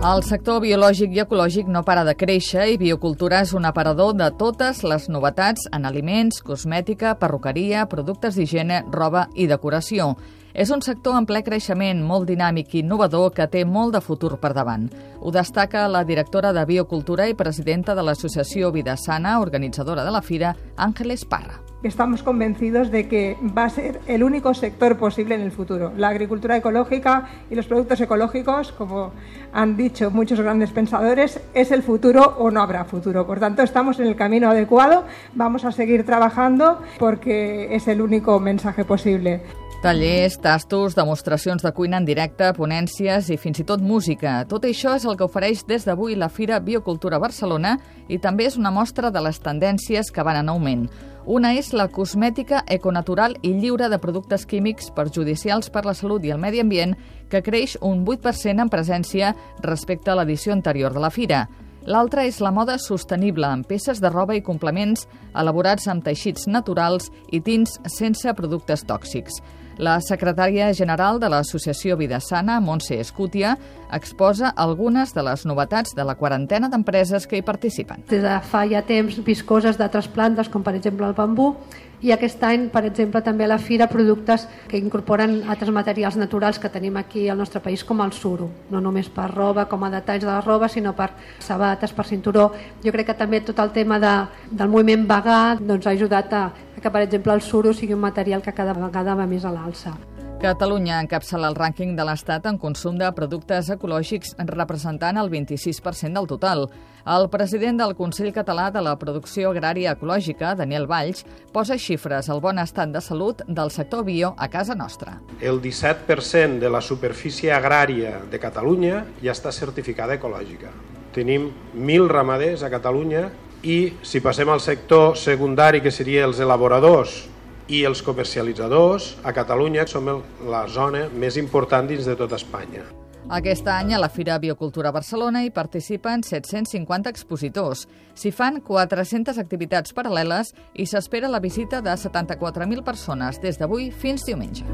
El sector biològic i ecològic no para de créixer i Biocultura és un aparador de totes les novetats en aliments, cosmètica, perruqueria, productes d'higiene, roba i decoració. És un sector en ple creixement, molt dinàmic i innovador que té molt de futur per davant. Ho destaca la directora de Biocultura i presidenta de l'Associació Vida Sana, organitzadora de la fira, Ángeles Parra. Estamos convencidos de que va a ser el único sector posible en el futuro. La agricultura ecológica y los productos ecológicos, como han dicho muchos grandes pensadores, es el futuro o no habrá futuro. Por tanto, estamos en el camino adecuado, vamos a seguir trabajando porque es el único mensaje posible. Tallers, tastos, demostracions de cuina en directe, ponències i fins i tot música. Tot això és el que ofereix des d'avui la Fira Biocultura Barcelona i també és una mostra de les tendències que van en augment. Una és la cosmètica econatural i lliure de productes químics perjudicials per la salut i el medi ambient, que creix un 8% en presència respecte a l'edició anterior de la fira. L'altra és la moda sostenible, amb peces de roba i complements elaborats amb teixits naturals i tints sense productes tòxics. La secretària general de l'Associació Vida Sana, Montse Escútia, exposa algunes de les novetats de la quarantena d'empreses que hi participen. Des de fa ja temps viscoses d'altres plantes, com per exemple el bambú, i aquest any, per exemple, també a la Fira productes que incorporen altres materials naturals que tenim aquí al nostre país, com el suro, no només per roba, com a detalls de la roba, sinó per sabates, per cinturó. Jo crec que també tot el tema de, del moviment vegà doncs, ha ajudat a que, per exemple, el suro sigui un material que cada vegada va més a l'alça. Catalunya encapçala el rànquing de l'Estat en consum de productes ecològics, representant el 26% del total. El president del Consell Català de la Producció Agrària Ecològica, Daniel Valls, posa xifres al bon estat de salut del sector bio a casa nostra. El 17% de la superfície agrària de Catalunya ja està certificada ecològica. Tenim 1.000 ramaders a Catalunya i si passem al sector secundari, que seria els elaboradors, i els comercialitzadors a Catalunya som la zona més important dins de tota Espanya. Aquest any a la Fira Biocultura Barcelona hi participen 750 expositors. S'hi fan 400 activitats paral·leles i s'espera la visita de 74.000 persones des d'avui fins diumenge.